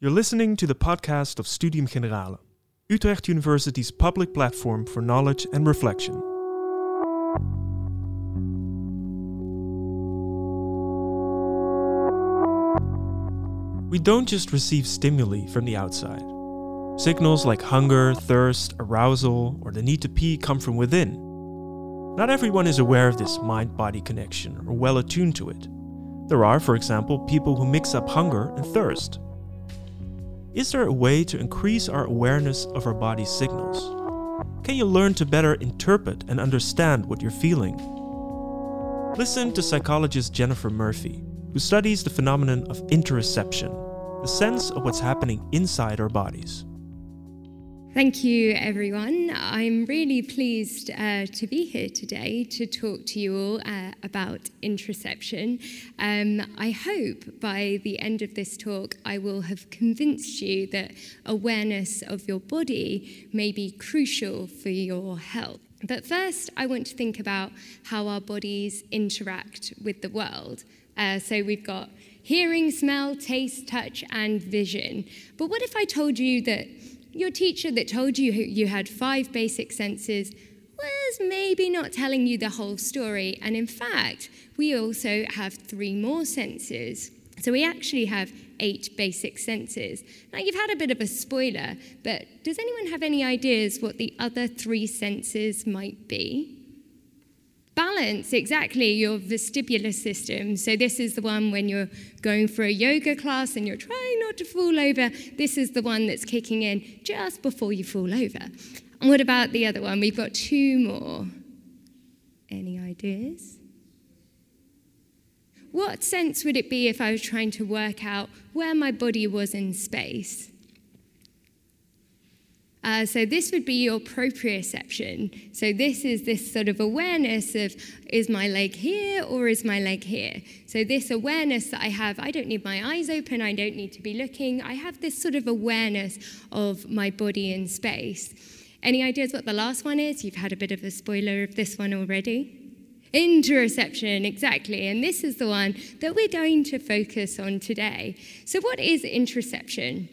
You're listening to the podcast of Studium Generale, Utrecht University's public platform for knowledge and reflection. We don't just receive stimuli from the outside. Signals like hunger, thirst, arousal, or the need to pee come from within. Not everyone is aware of this mind body connection or well attuned to it. There are, for example, people who mix up hunger and thirst is there a way to increase our awareness of our body's signals? Can you learn to better interpret and understand what you're feeling? Listen to psychologist Jennifer Murphy, who studies the phenomenon of interoception, the sense of what's happening inside our bodies. Thank you, everyone. I'm really pleased uh, to be here today to talk to you all uh, about interoception. Um, I hope by the end of this talk, I will have convinced you that awareness of your body may be crucial for your health. But first, I want to think about how our bodies interact with the world. Uh, so we've got hearing, smell, taste, touch, and vision. But what if I told you that your teacher that told you you had five basic senses was maybe not telling you the whole story. And in fact, we also have three more senses. So we actually have eight basic senses. Now, you've had a bit of a spoiler, but does anyone have any ideas what the other three senses might be? Balance, exactly, your vestibular system. So, this is the one when you're going for a yoga class and you're trying not to fall over. This is the one that's kicking in just before you fall over. And what about the other one? We've got two more. Any ideas? What sense would it be if I was trying to work out where my body was in space? Uh, so this would be your proprioception. So this is this sort of awareness of is my leg here or is my leg here? So this awareness that I have, I don't need my eyes open, I don't need to be looking. I have this sort of awareness of my body in space. Any ideas what the last one is? You've had a bit of a spoiler of this one already. Interoception, exactly. And this is the one that we're going to focus on today. So, what is interoception?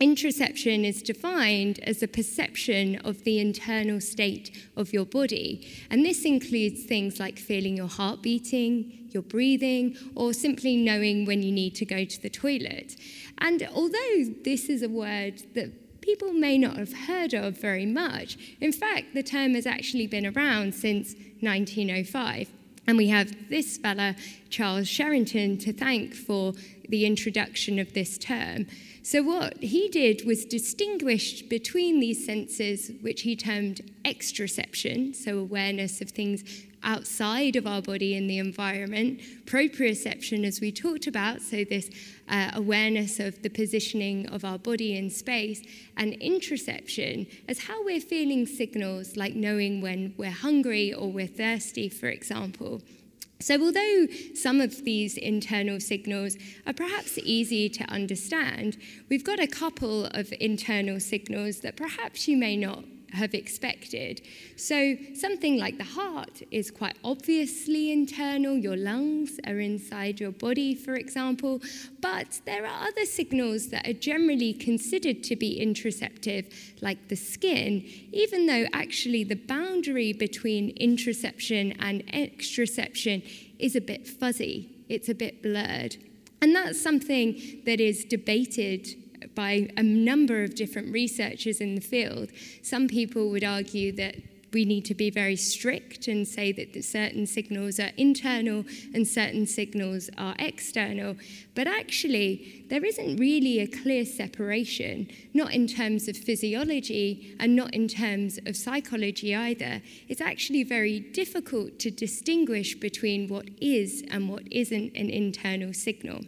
Interoception is defined as a perception of the internal state of your body. And this includes things like feeling your heart beating, your breathing, or simply knowing when you need to go to the toilet. And although this is a word that people may not have heard of very much, in fact, the term has actually been around since 1905. And we have this fella, Charles Sherrington, to thank for the introduction of this term. So, what he did was distinguish between these senses, which he termed exteroception, so awareness of things outside of our body in the environment, proprioception, as we talked about, so this uh, awareness of the positioning of our body in space, and interoception as how we're feeling signals like knowing when we're hungry or we're thirsty, for example. So, although some of these internal signals are perhaps easy to understand, we've got a couple of internal signals that perhaps you may not have expected. So, something like the heart is quite obviously internal. Your lungs are inside your body, for example. But there are other signals that are generally considered to be interoceptive, like the skin, even though actually the boundary between interoception and exteroception is a bit fuzzy, it's a bit blurred. And that's something that is debated by a number of different researchers in the field. Some people would argue that we need to be very strict and say that certain signals are internal and certain signals are external. But actually, there isn't really a clear separation, not in terms of physiology and not in terms of psychology either. It's actually very difficult to distinguish between what is and what isn't an internal signal.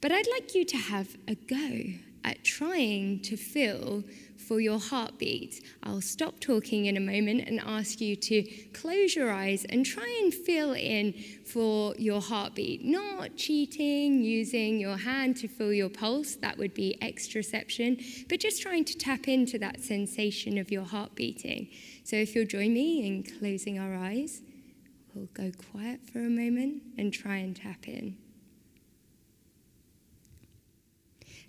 But I'd like you to have a go at trying to feel for your heartbeat. I'll stop talking in a moment and ask you to close your eyes and try and feel in for your heartbeat. Not cheating, using your hand to feel your pulse, that would be exteroception, but just trying to tap into that sensation of your heart beating. So if you'll join me in closing our eyes, we'll go quiet for a moment and try and tap in.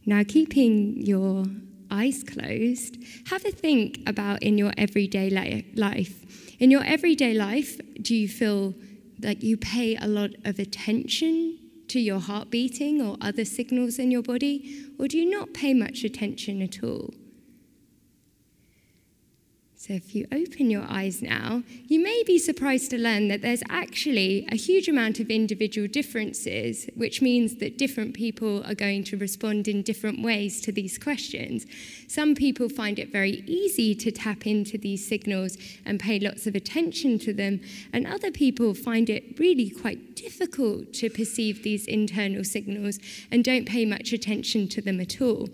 Now, keeping your eyes closed, have a think about in your everyday life. In your everyday life, do you feel like you pay a lot of attention to your heart beating or other signals in your body, or do you not pay much attention at all? So, if you open your eyes now, you may be surprised to learn that there's actually a huge amount of individual differences, which means that different people are going to respond in different ways to these questions. Some people find it very easy to tap into these signals and pay lots of attention to them, and other people find it really quite difficult to perceive these internal signals and don't pay much attention to them at all.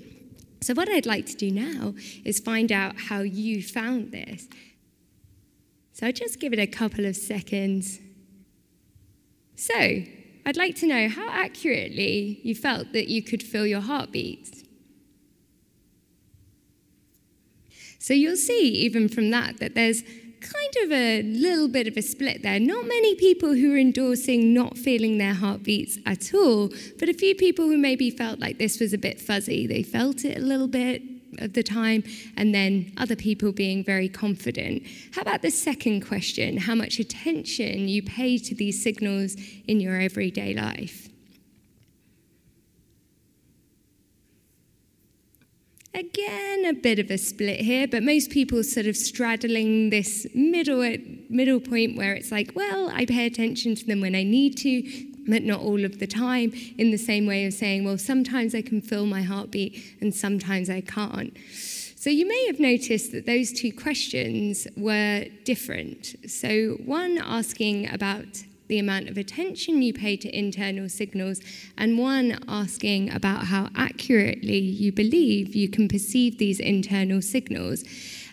So, what I'd like to do now is find out how you found this. So, I'll just give it a couple of seconds. So, I'd like to know how accurately you felt that you could feel your heartbeats. So, you'll see even from that that there's kind of a little bit of a split there. Not many people who are endorsing not feeling their heartbeats at all, but a few people who maybe felt like this was a bit fuzzy. They felt it a little bit of the time, and then other people being very confident. How about the second question? How much attention you pay to these signals in your everyday life? Again, a bit of a split here, but most people sort of straddling this middle uh, middle point where it's like, well, I pay attention to them when I need to, but not all of the time. In the same way of saying, well, sometimes I can feel my heartbeat and sometimes I can't. So you may have noticed that those two questions were different. So one asking about the amount of attention you pay to internal signals, and one asking about how accurately you believe you can perceive these internal signals.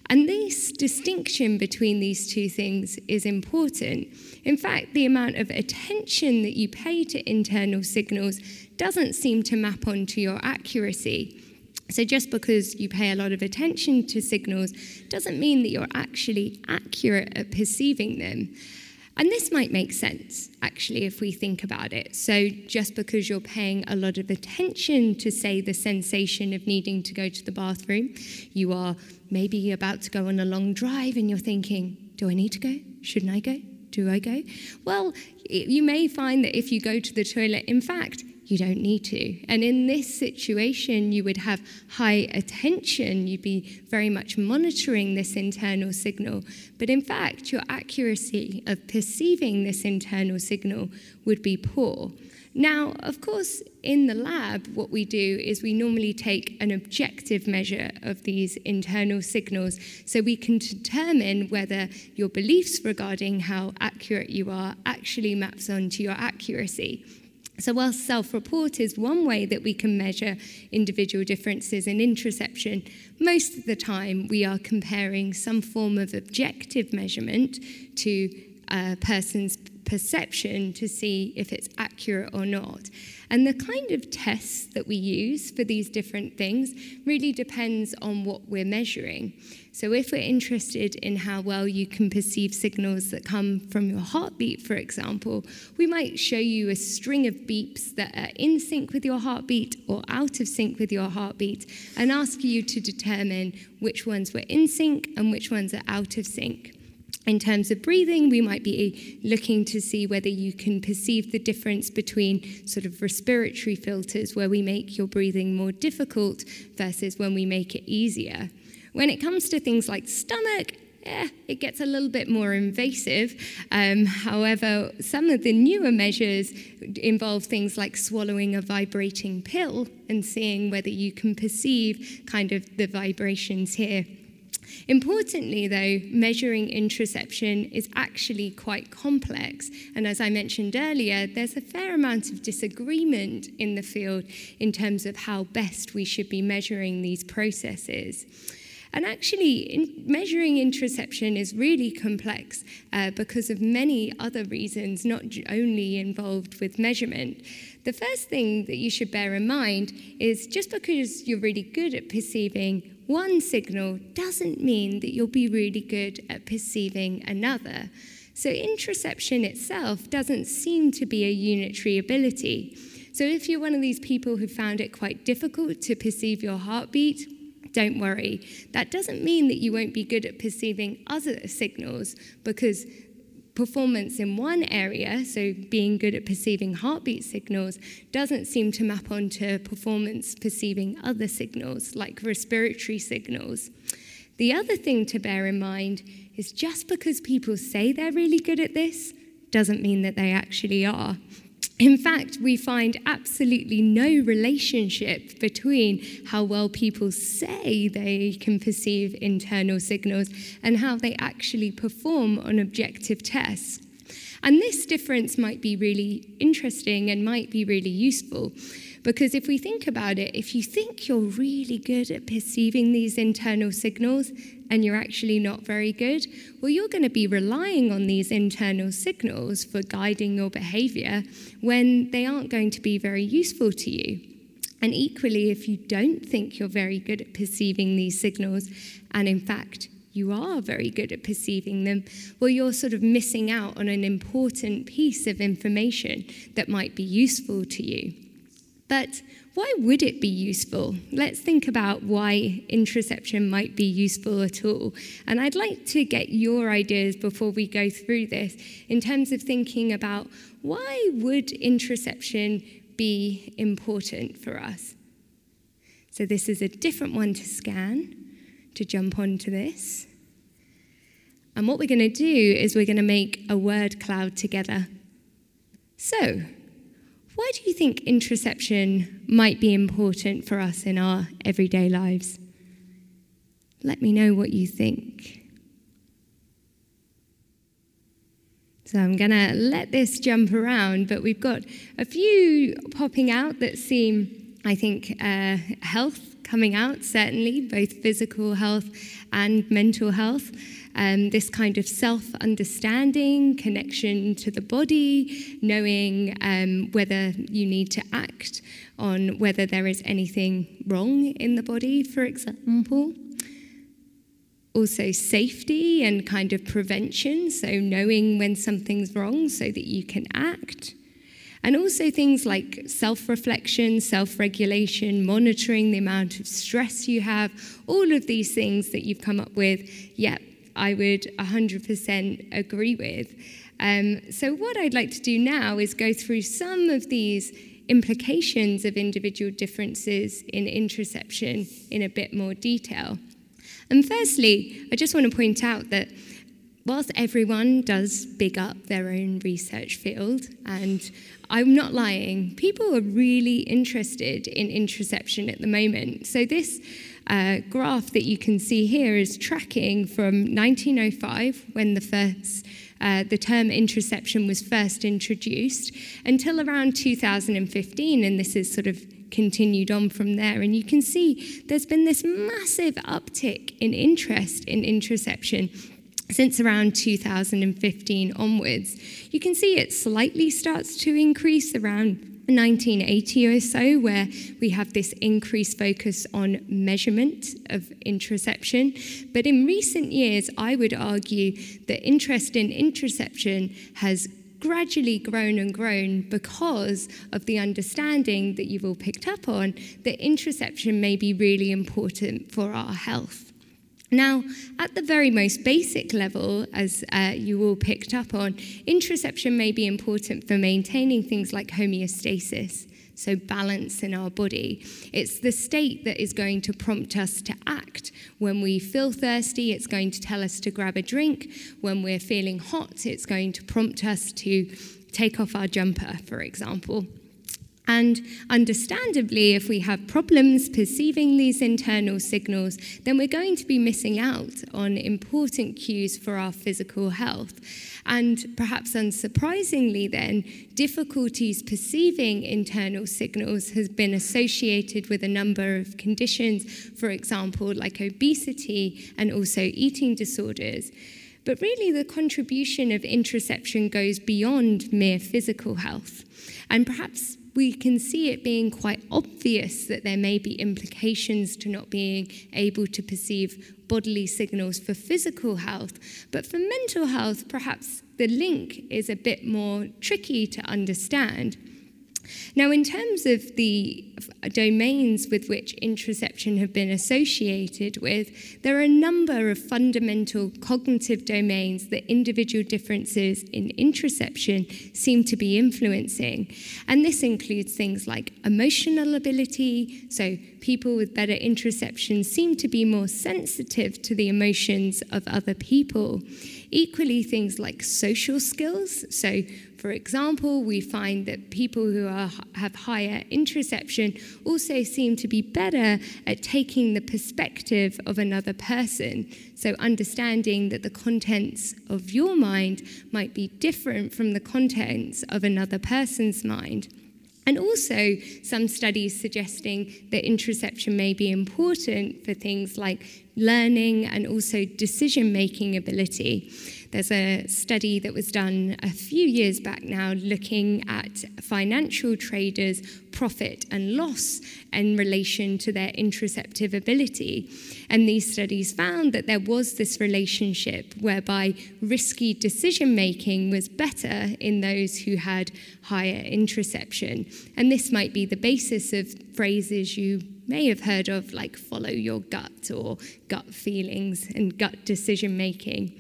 And this distinction between these two things is important. In fact, the amount of attention that you pay to internal signals doesn't seem to map onto your accuracy. So, just because you pay a lot of attention to signals doesn't mean that you're actually accurate at perceiving them. And this might make sense, actually, if we think about it. So, just because you're paying a lot of attention to, say, the sensation of needing to go to the bathroom, you are maybe about to go on a long drive and you're thinking, do I need to go? Shouldn't I go? Do I go? Well, you may find that if you go to the toilet, in fact, you don't need to. And in this situation, you would have high attention. You'd be very much monitoring this internal signal. But in fact, your accuracy of perceiving this internal signal would be poor. Now, of course, in the lab, what we do is we normally take an objective measure of these internal signals so we can determine whether your beliefs regarding how accurate you are actually maps onto your accuracy. So while self-report is one way that we can measure individual differences in interception, most of the time we are comparing some form of objective measurement to a person's perception to see if it's accurate or not. And the kind of tests that we use for these different things really depends on what we're measuring. So, if we're interested in how well you can perceive signals that come from your heartbeat, for example, we might show you a string of beeps that are in sync with your heartbeat or out of sync with your heartbeat and ask you to determine which ones were in sync and which ones are out of sync. In terms of breathing, we might be looking to see whether you can perceive the difference between sort of respiratory filters, where we make your breathing more difficult, versus when we make it easier. When it comes to things like stomach, yeah, it gets a little bit more invasive. Um, however, some of the newer measures involve things like swallowing a vibrating pill and seeing whether you can perceive kind of the vibrations here. Importantly, though, measuring interoception is actually quite complex. And as I mentioned earlier, there's a fair amount of disagreement in the field in terms of how best we should be measuring these processes. And actually, in measuring interoception is really complex uh, because of many other reasons, not only involved with measurement. The first thing that you should bear in mind is just because you're really good at perceiving one signal doesn't mean that you'll be really good at perceiving another. So, interoception itself doesn't seem to be a unitary ability. So if you're one of these people who found it quite difficult to perceive your heartbeat, don't worry. That doesn't mean that you won't be good at perceiving other signals because performance in one area, so being good at perceiving heartbeat signals, doesn't seem to map onto performance perceiving other signals like respiratory signals. The other thing to bear in mind is just because people say they're really good at this doesn't mean that they actually are. In fact, we find absolutely no relationship between how well people say they can perceive internal signals and how they actually perform on objective tests. And this difference might be really interesting and might be really useful. Because if we think about it, if you think you're really good at perceiving these internal signals and you're actually not very good, well, you're going to be relying on these internal signals for guiding your behavior when they aren't going to be very useful to you. And equally, if you don't think you're very good at perceiving these signals, and in fact, you are very good at perceiving them, well, you're sort of missing out on an important piece of information that might be useful to you. But why would it be useful? Let's think about why interoception might be useful at all. And I'd like to get your ideas before we go through this in terms of thinking about why would interoception be important for us? So this is a different one to scan to jump onto this. And what we're going to do is we're going to make a word cloud together. So, why do you think interoception might be important for us in our everyday lives? Let me know what you think. So I'm going to let this jump around, but we've got a few popping out that seem, I think, uh, health coming out, certainly, both physical health and mental health um, this kind of self understanding, connection to the body, knowing um, whether you need to act on whether there is anything wrong in the body, for example. Also, safety and kind of prevention, so knowing when something's wrong so that you can act. And also things like self reflection, self regulation, monitoring the amount of stress you have, all of these things that you've come up with. Yeah, I would 100% agree with. Um, so, what I'd like to do now is go through some of these implications of individual differences in interoception in a bit more detail. And firstly, I just want to point out that whilst everyone does big up their own research field, and I'm not lying, people are really interested in interoception at the moment. So, this uh, graph that you can see here is tracking from 1905, when the first uh, the term interoception was first introduced, until around 2015, and this is sort of continued on from there. And you can see there's been this massive uptick in interest in interoception since around 2015 onwards. You can see it slightly starts to increase around 1980 or so, where we have this increased focus on measurement of interoception. But in recent years, I would argue that interest in interoception has gradually grown and grown because of the understanding that you've all picked up on that interoception may be really important for our health. Now, at the very most basic level, as uh, you all picked up on, interoception may be important for maintaining things like homeostasis, so balance in our body. It's the state that is going to prompt us to act. When we feel thirsty, it's going to tell us to grab a drink. When we're feeling hot, it's going to prompt us to take off our jumper, for example. And understandably, if we have problems perceiving these internal signals, then we're going to be missing out on important cues for our physical health. And perhaps unsurprisingly, then, difficulties perceiving internal signals has been associated with a number of conditions, for example, like obesity and also eating disorders. But really, the contribution of interoception goes beyond mere physical health. And perhaps we can see it being quite obvious that there may be implications to not being able to perceive bodily signals for physical health. But for mental health, perhaps the link is a bit more tricky to understand. Now, in terms of the domains with which interoception have been associated with, there are a number of fundamental cognitive domains that individual differences in interoception seem to be influencing. And this includes things like emotional ability, so people with better interoception seem to be more sensitive to the emotions of other people. Equally, things like social skills, so for example, we find that people who are, have higher interoception also seem to be better at taking the perspective of another person. So, understanding that the contents of your mind might be different from the contents of another person's mind. And also, some studies suggesting that interoception may be important for things like learning and also decision making ability. There's a study that was done a few years back now looking at financial traders' profit and loss in relation to their interoceptive ability. And these studies found that there was this relationship whereby risky decision making was better in those who had higher interoception. And this might be the basis of phrases you may have heard of, like follow your gut or gut feelings and gut decision making.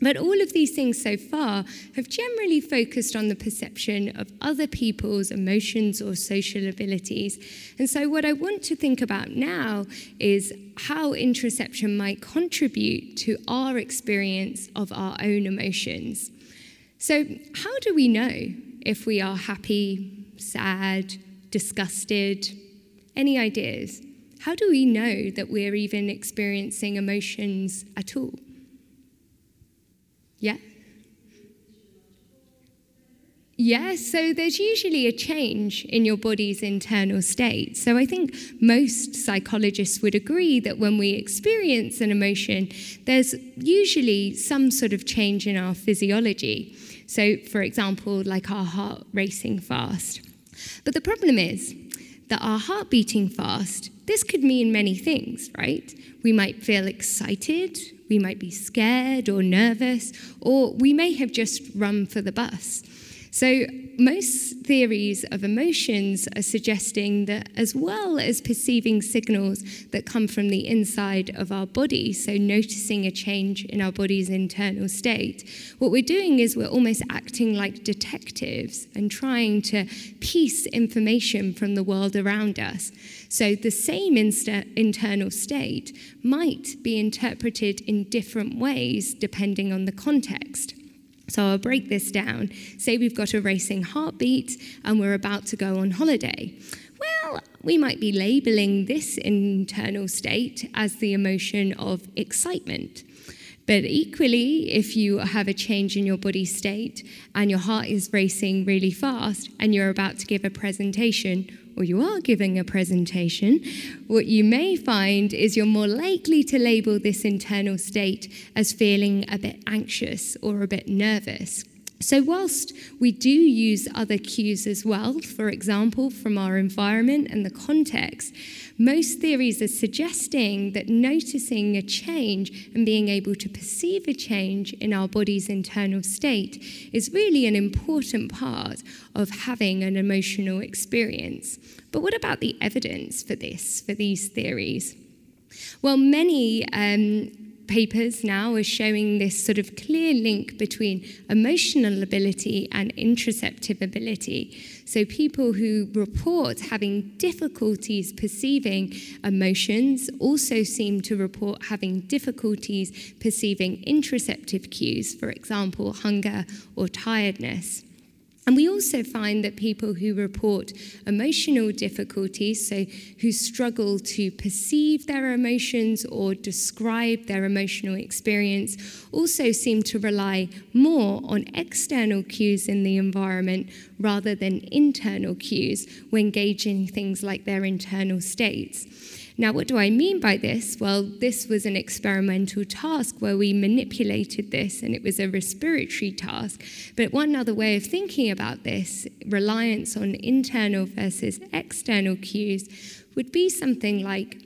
But all of these things so far have generally focused on the perception of other people's emotions or social abilities. And so, what I want to think about now is how interoception might contribute to our experience of our own emotions. So, how do we know if we are happy, sad, disgusted? Any ideas? How do we know that we're even experiencing emotions at all? Yeah? Yeah, so there's usually a change in your body's internal state. So I think most psychologists would agree that when we experience an emotion, there's usually some sort of change in our physiology. So, for example, like our heart racing fast. But the problem is that our heart beating fast, this could mean many things, right? We might feel excited, we might be scared or nervous, or we may have just run for the bus. So, most theories of emotions are suggesting that, as well as perceiving signals that come from the inside of our body, so noticing a change in our body's internal state, what we're doing is we're almost acting like detectives and trying to piece information from the world around us. So, the same insta- internal state might be interpreted in different ways depending on the context. So I'll break this down. Say we've got a racing heartbeat and we're about to go on holiday. Well, we might be labeling this internal state as the emotion of excitement. But equally, if you have a change in your body state and your heart is racing really fast and you're about to give a presentation or you are giving a presentation, what you may find is you're more likely to label this internal state as feeling a bit anxious or a bit nervous. So, whilst we do use other cues as well, for example, from our environment and the context, most theories are suggesting that noticing a change and being able to perceive a change in our body's internal state is really an important part of having an emotional experience. But what about the evidence for this, for these theories? Well, many um, papers now are showing this sort of clear link between emotional ability and interoceptive ability. So, people who report having difficulties perceiving emotions also seem to report having difficulties perceiving interoceptive cues, for example, hunger or tiredness. And we also find that people who report emotional difficulties, so who struggle to perceive their emotions or describe their emotional experience, also seem to rely more on external cues in the environment rather than internal cues when gauging things like their internal states. Now, what do I mean by this? Well, this was an experimental task where we manipulated this, and it was a respiratory task. But one other way of thinking about this, reliance on internal versus external cues, would be something like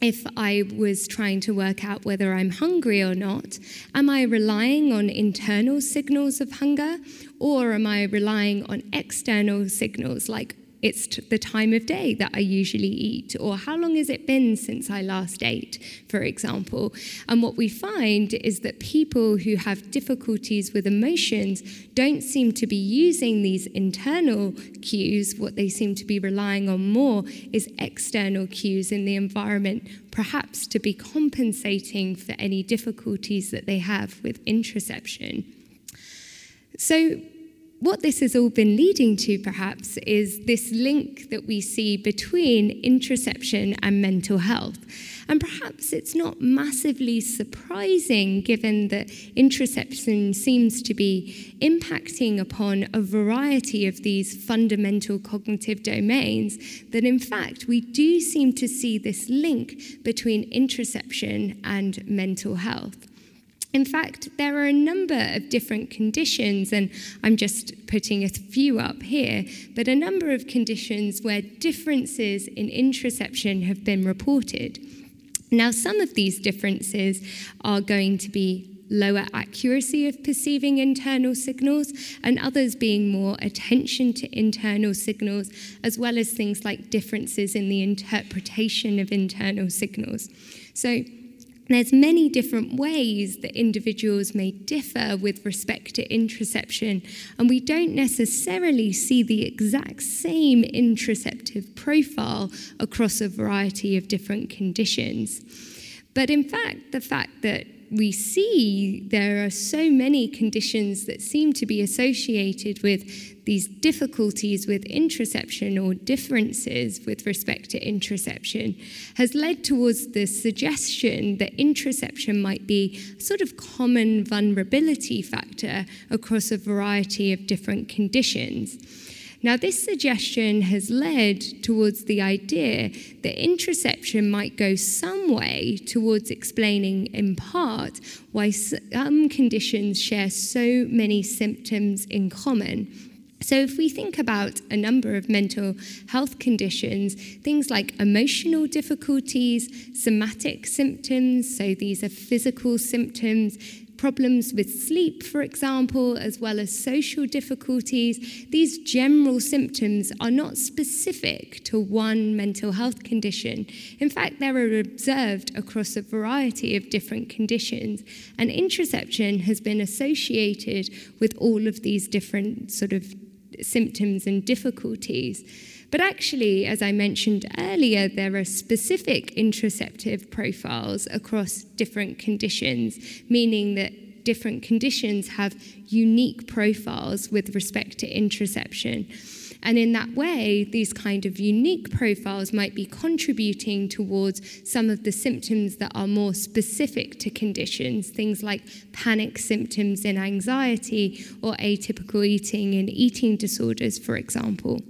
if I was trying to work out whether I'm hungry or not, am I relying on internal signals of hunger or am I relying on external signals like it's the time of day that I usually eat, or how long has it been since I last ate, for example. And what we find is that people who have difficulties with emotions don't seem to be using these internal cues. What they seem to be relying on more is external cues in the environment, perhaps to be compensating for any difficulties that they have with interoception. So, what this has all been leading to, perhaps, is this link that we see between interoception and mental health. And perhaps it's not massively surprising given that interoception seems to be impacting upon a variety of these fundamental cognitive domains, that in fact we do seem to see this link between interoception and mental health. In fact, there are a number of different conditions, and I'm just putting a few up here, but a number of conditions where differences in interoception have been reported. Now, some of these differences are going to be lower accuracy of perceiving internal signals, and others being more attention to internal signals, as well as things like differences in the interpretation of internal signals. So, there's many different ways that individuals may differ with respect to interoception, and we don't necessarily see the exact same interoceptive profile across a variety of different conditions. But in fact, the fact that we see there are so many conditions that seem to be associated with these difficulties with interception or differences with respect to interception has led towards the suggestion that interception might be a sort of common vulnerability factor across a variety of different conditions. Now, this suggestion has led towards the idea that interoception might go some way towards explaining, in part, why some conditions share so many symptoms in common. So, if we think about a number of mental health conditions, things like emotional difficulties, somatic symptoms, so these are physical symptoms, problems with sleep, for example, as well as social difficulties, these general symptoms are not specific to one mental health condition. In fact, they are observed across a variety of different conditions, and interoception has been associated with all of these different sort of symptoms and difficulties. But actually, as I mentioned earlier, there are specific interoceptive profiles across different conditions, meaning that different conditions have unique profiles with respect to interoception. And in that way, these kind of unique profiles might be contributing towards some of the symptoms that are more specific to conditions, things like panic symptoms in anxiety or atypical eating in eating disorders, for example.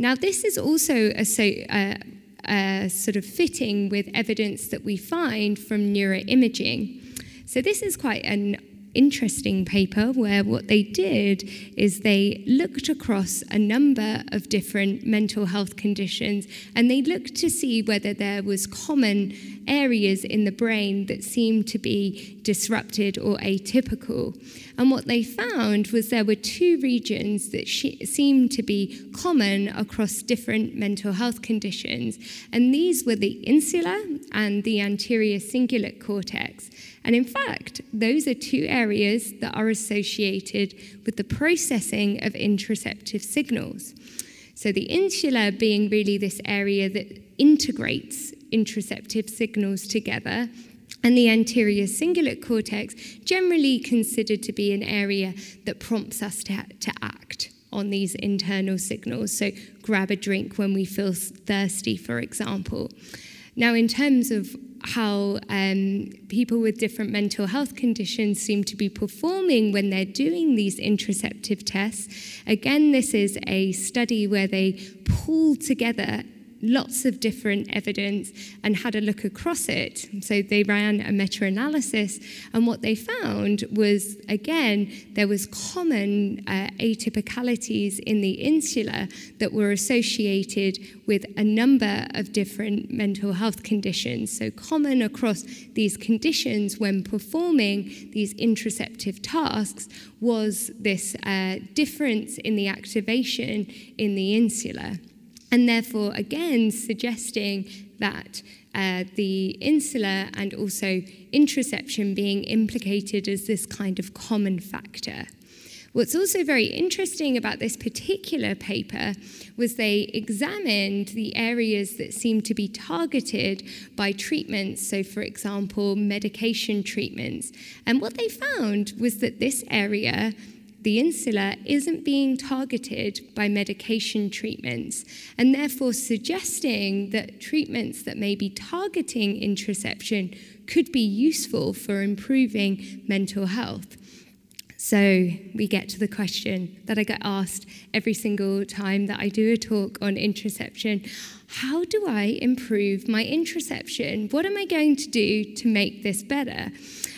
Now, this is also a, uh, uh, sort of fitting with evidence that we find from neuroimaging. So, this is quite an interesting paper where what they did is they looked across a number of different mental health conditions and they looked to see whether there was common areas in the brain that seemed to be disrupted or atypical. And what they found was there were two regions that seemed to be common across different mental health conditions, and these were the insula and the anterior cingulate cortex. And in fact, those are two areas that are associated with the processing of interoceptive signals. So, the insula being really this area that integrates interoceptive signals together, and the anterior cingulate cortex, generally considered to be an area that prompts us to, to act on these internal signals. So, grab a drink when we feel thirsty, for example. Now, in terms of how um, people with different mental health conditions seem to be performing when they're doing these interoceptive tests. Again, this is a study where they pull together lots of different evidence and had a look across it. So they ran a meta analysis, and what they found was again, there was common uh, atypicalities in the insula that were associated with a number of different mental health conditions. So, common across these conditions when performing these interoceptive tasks was this uh, difference in the activation in the insula and therefore, again, suggesting that uh, the insula and also interoception being implicated as this kind of common factor. What's also very interesting about this particular paper was they examined the areas that seemed to be targeted by treatments, so, for example, medication treatments. And what they found was that this area the insula isn't being targeted by medication treatments, and therefore suggesting that treatments that may be targeting interoception could be useful for improving mental health. So we get to the question that I get asked every single time that I do a talk on interoception How do I improve my interoception? What am I going to do to make this better?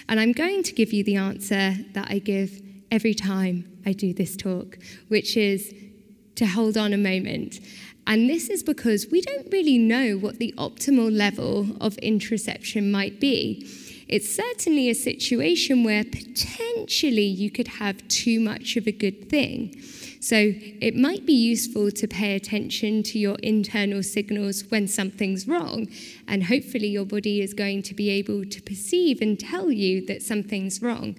And I'm going to give you the answer that I give every time I do this talk, which is to hold on a moment. And this is because we don't really know what the optimal level of interoception might be. It's certainly a situation where potentially you could have too much of a good thing. So it might be useful to pay attention to your internal signals when something's wrong, and hopefully your body is going to be able to perceive and tell you that something's wrong.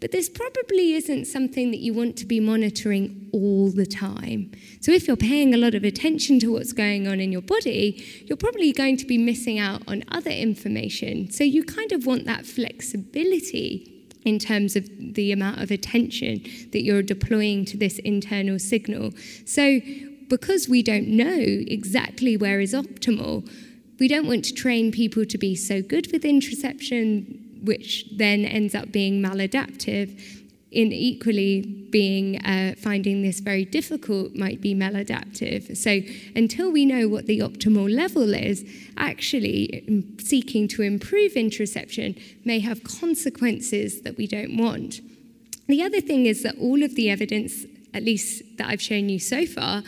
But this probably isn't something that you want to be monitoring all the time. So, if you're paying a lot of attention to what's going on in your body, you're probably going to be missing out on other information. So, you kind of want that flexibility in terms of the amount of attention that you're deploying to this internal signal. So, because we don't know exactly where is optimal, we don't want to train people to be so good with interoception, which then ends up being maladaptive, in equally being uh, finding this very difficult might be maladaptive. So until we know what the optimal level is, actually um, seeking to improve interoception may have consequences that we don't want. The other thing is that all of the evidence, at least that I've shown you so far,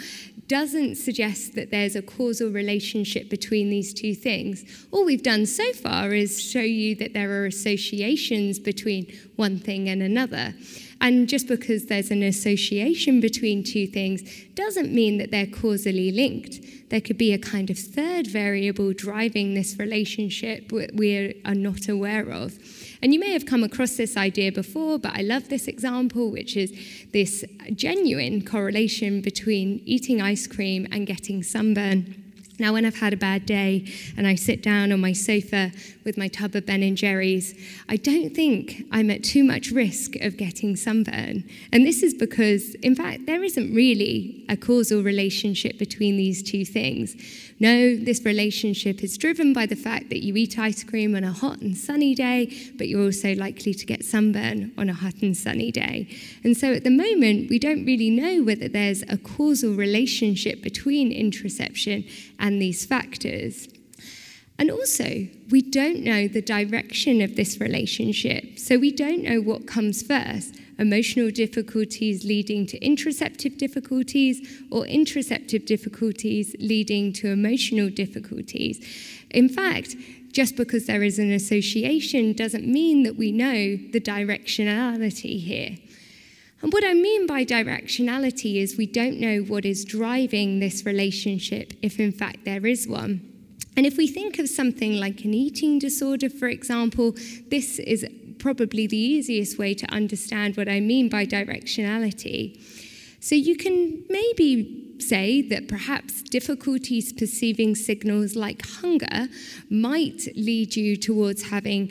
doesn't suggest that there's a causal relationship between these two things. All we've done so far is show you that there are associations between one thing and another. And just because there's an association between two things doesn't mean that they're causally linked. There could be a kind of third variable driving this relationship that we are not aware of. And you may have come across this idea before, but I love this example, which is this genuine correlation between eating ice cream and getting sunburn. Now, when I've had a bad day and I sit down on my sofa with my tub of Ben and Jerry's, I don't think I'm at too much risk of getting sunburn. And this is because, in fact, there isn't really a causal relationship between these two things. No, this relationship is driven by the fact that you eat ice cream on a hot and sunny day, but you're also likely to get sunburn on a hot and sunny day. And so at the moment, we don't really know whether there's a causal relationship between interoception and these factors. And also, we don't know the direction of this relationship, so we don't know what comes first emotional difficulties leading to interoceptive difficulties, or interoceptive difficulties leading to emotional difficulties. In fact, just because there is an association doesn't mean that we know the directionality here. And what I mean by directionality is we don't know what is driving this relationship, if in fact there is one. And if we think of something like an eating disorder, for example, this is probably the easiest way to understand what I mean by directionality. So you can maybe say that perhaps difficulties perceiving signals like hunger might lead you towards having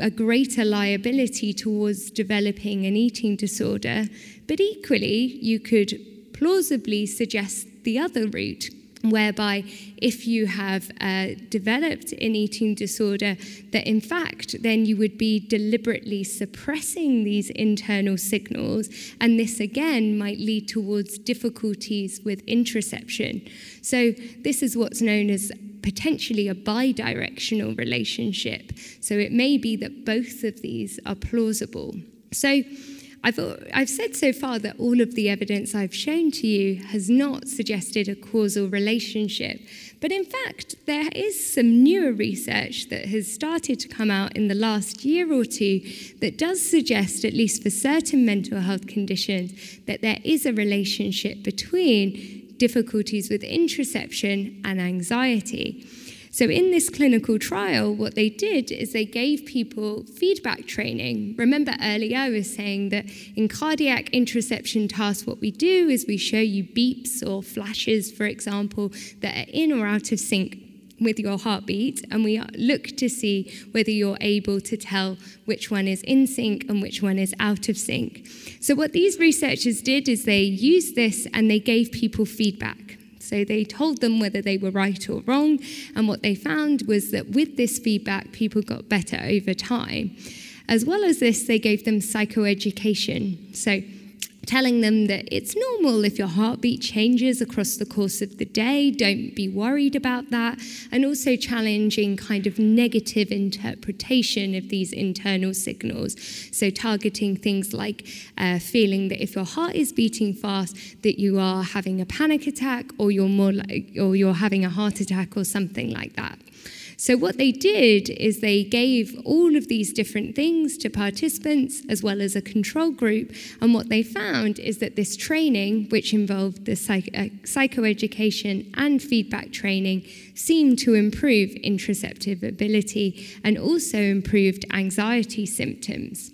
a greater liability towards developing an eating disorder, but equally, you could plausibly suggest the other route whereby if you have uh, developed an eating disorder, that in fact then you would be deliberately suppressing these internal signals, and this again might lead towards difficulties with interoception. So, this is what's known as potentially a bidirectional relationship. So, it may be that both of these are plausible. So, I've, I've said so far that all of the evidence I've shown to you has not suggested a causal relationship. But in fact, there is some newer research that has started to come out in the last year or two that does suggest, at least for certain mental health conditions, that there is a relationship between difficulties with interoception and anxiety. So, in this clinical trial, what they did is they gave people feedback training. Remember earlier, I was saying that in cardiac interoception tasks, what we do is we show you beeps or flashes, for example, that are in or out of sync with your heartbeat, and we look to see whether you're able to tell which one is in sync and which one is out of sync. So, what these researchers did is they used this and they gave people feedback. So they told them whether they were right or wrong. And what they found was that with this feedback, people got better over time. As well as this, they gave them psychoeducation. So telling them that it's normal if your heartbeat changes across the course of the day, don't be worried about that, and also challenging kind of negative interpretation of these internal signals. So, targeting things like uh, feeling that if your heart is beating fast, that you are having a panic attack, or you're more like, or you're having a heart attack, or something like that. So, what they did is they gave all of these different things to participants as well as a control group. And what they found is that this training, which involved the psych- uh, psychoeducation and feedback training, seemed to improve interoceptive ability and also improved anxiety symptoms.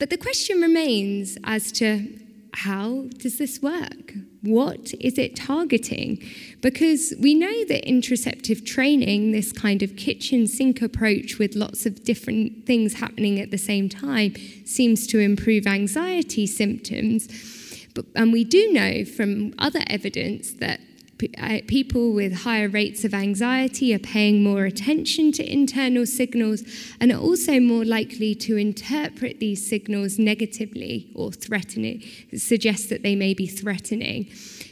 But the question remains as to how does this work? What is it targeting? Because we know that interoceptive training, this kind of kitchen sink approach with lots of different things happening at the same time, seems to improve anxiety symptoms. But, and we do know from other evidence that people with higher rates of anxiety are paying more attention to internal signals and are also more likely to interpret these signals negatively or threatening, suggest that they may be threatening.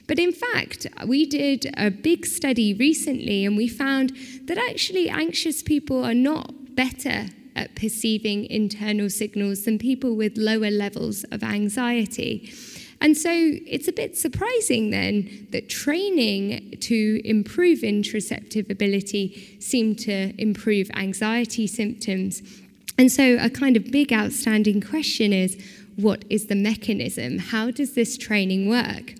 But in fact, we did a big study recently and we found that actually anxious people are not better at perceiving internal signals than people with lower levels of anxiety. And so it's a bit surprising then that training to improve interoceptive ability seemed to improve anxiety symptoms. And so a kind of big outstanding question is what is the mechanism? How does this training work?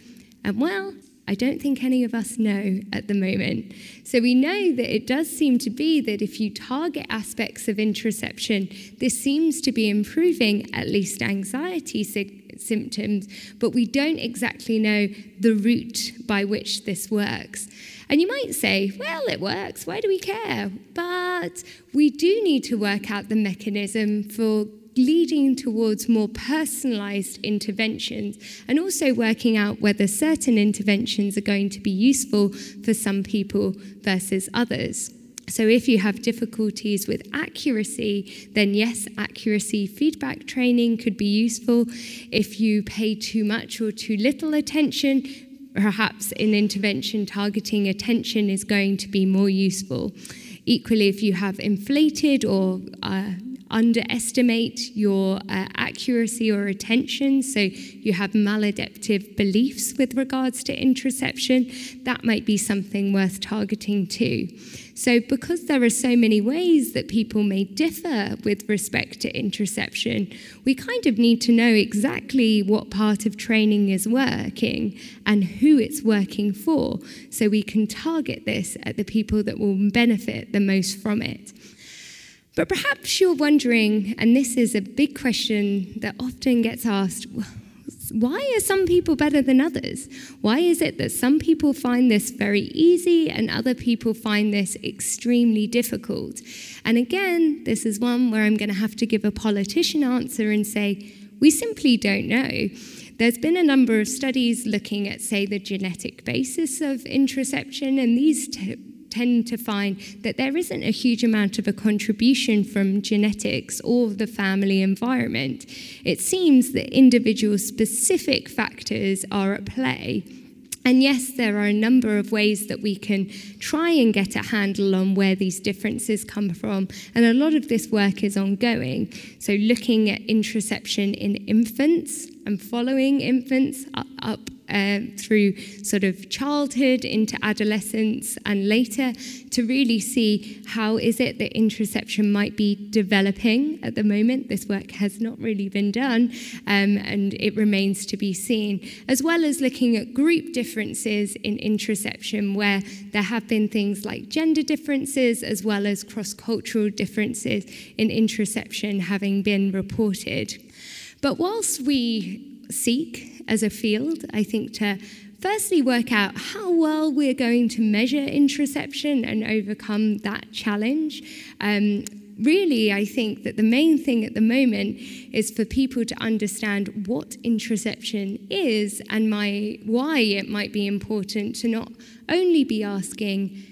And well, I don't think any of us know at the moment. So we know that it does seem to be that if you target aspects of interoception, this seems to be improving at least anxiety symptoms, but we don't exactly know the route by which this works. And you might say, well, it works, why do we care? But we do need to work out the mechanism for leading towards more personalized interventions and also working out whether certain interventions are going to be useful for some people versus others. So, if you have difficulties with accuracy, then yes, accuracy feedback training could be useful. If you pay too much or too little attention, perhaps an intervention targeting attention is going to be more useful. Equally, if you have inflated or uh, underestimate your uh, accuracy or attention, so you have maladaptive beliefs with regards to interoception, that might be something worth targeting too. So, because there are so many ways that people may differ with respect to interoception, we kind of need to know exactly what part of training is working and who it's working for so we can target this at the people that will benefit the most from it. But perhaps you're wondering, and this is a big question that often gets asked why are some people better than others? Why is it that some people find this very easy and other people find this extremely difficult? And again, this is one where I'm going to have to give a politician answer and say, we simply don't know. There's been a number of studies looking at, say, the genetic basis of interoception, and these t- tend to find that there isn't a huge amount of a contribution from genetics or the family environment. It seems that individual specific factors are at play. And yes, there are a number of ways that we can try and get a handle on where these differences come from. And a lot of this work is ongoing. So, looking at interoception in infants and following infants up uh, through sort of childhood into adolescence and later to really see how is it that interoception might be developing at the moment. This work has not really been done um, and it remains to be seen, as well as looking at group differences in interoception where there have been things like gender differences as well as cross-cultural differences in interoception having been reported. But whilst we seek as a field, I think, to firstly work out how well we're going to measure interoception and overcome that challenge. Um, really, I think that the main thing at the moment is for people to understand what interoception is and my, why it might be important to not only be asking,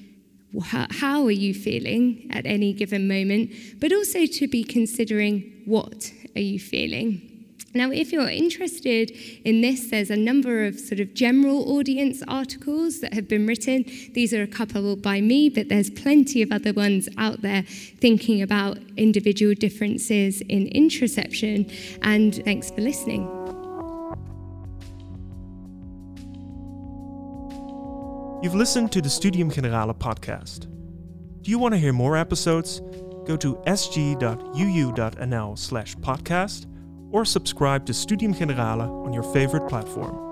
how are you feeling at any given moment, but also to be considering what are you feeling. Now, if you're interested in this, there's a number of sort of general audience articles that have been written. These are a couple by me, but there's plenty of other ones out there thinking about individual differences in interoception. And thanks for listening. You've listened to the Studium Generale podcast. Do you want to hear more episodes? Go to sg.uu.nl slash podcast or subscribe to Studium Generale on your favorite platform.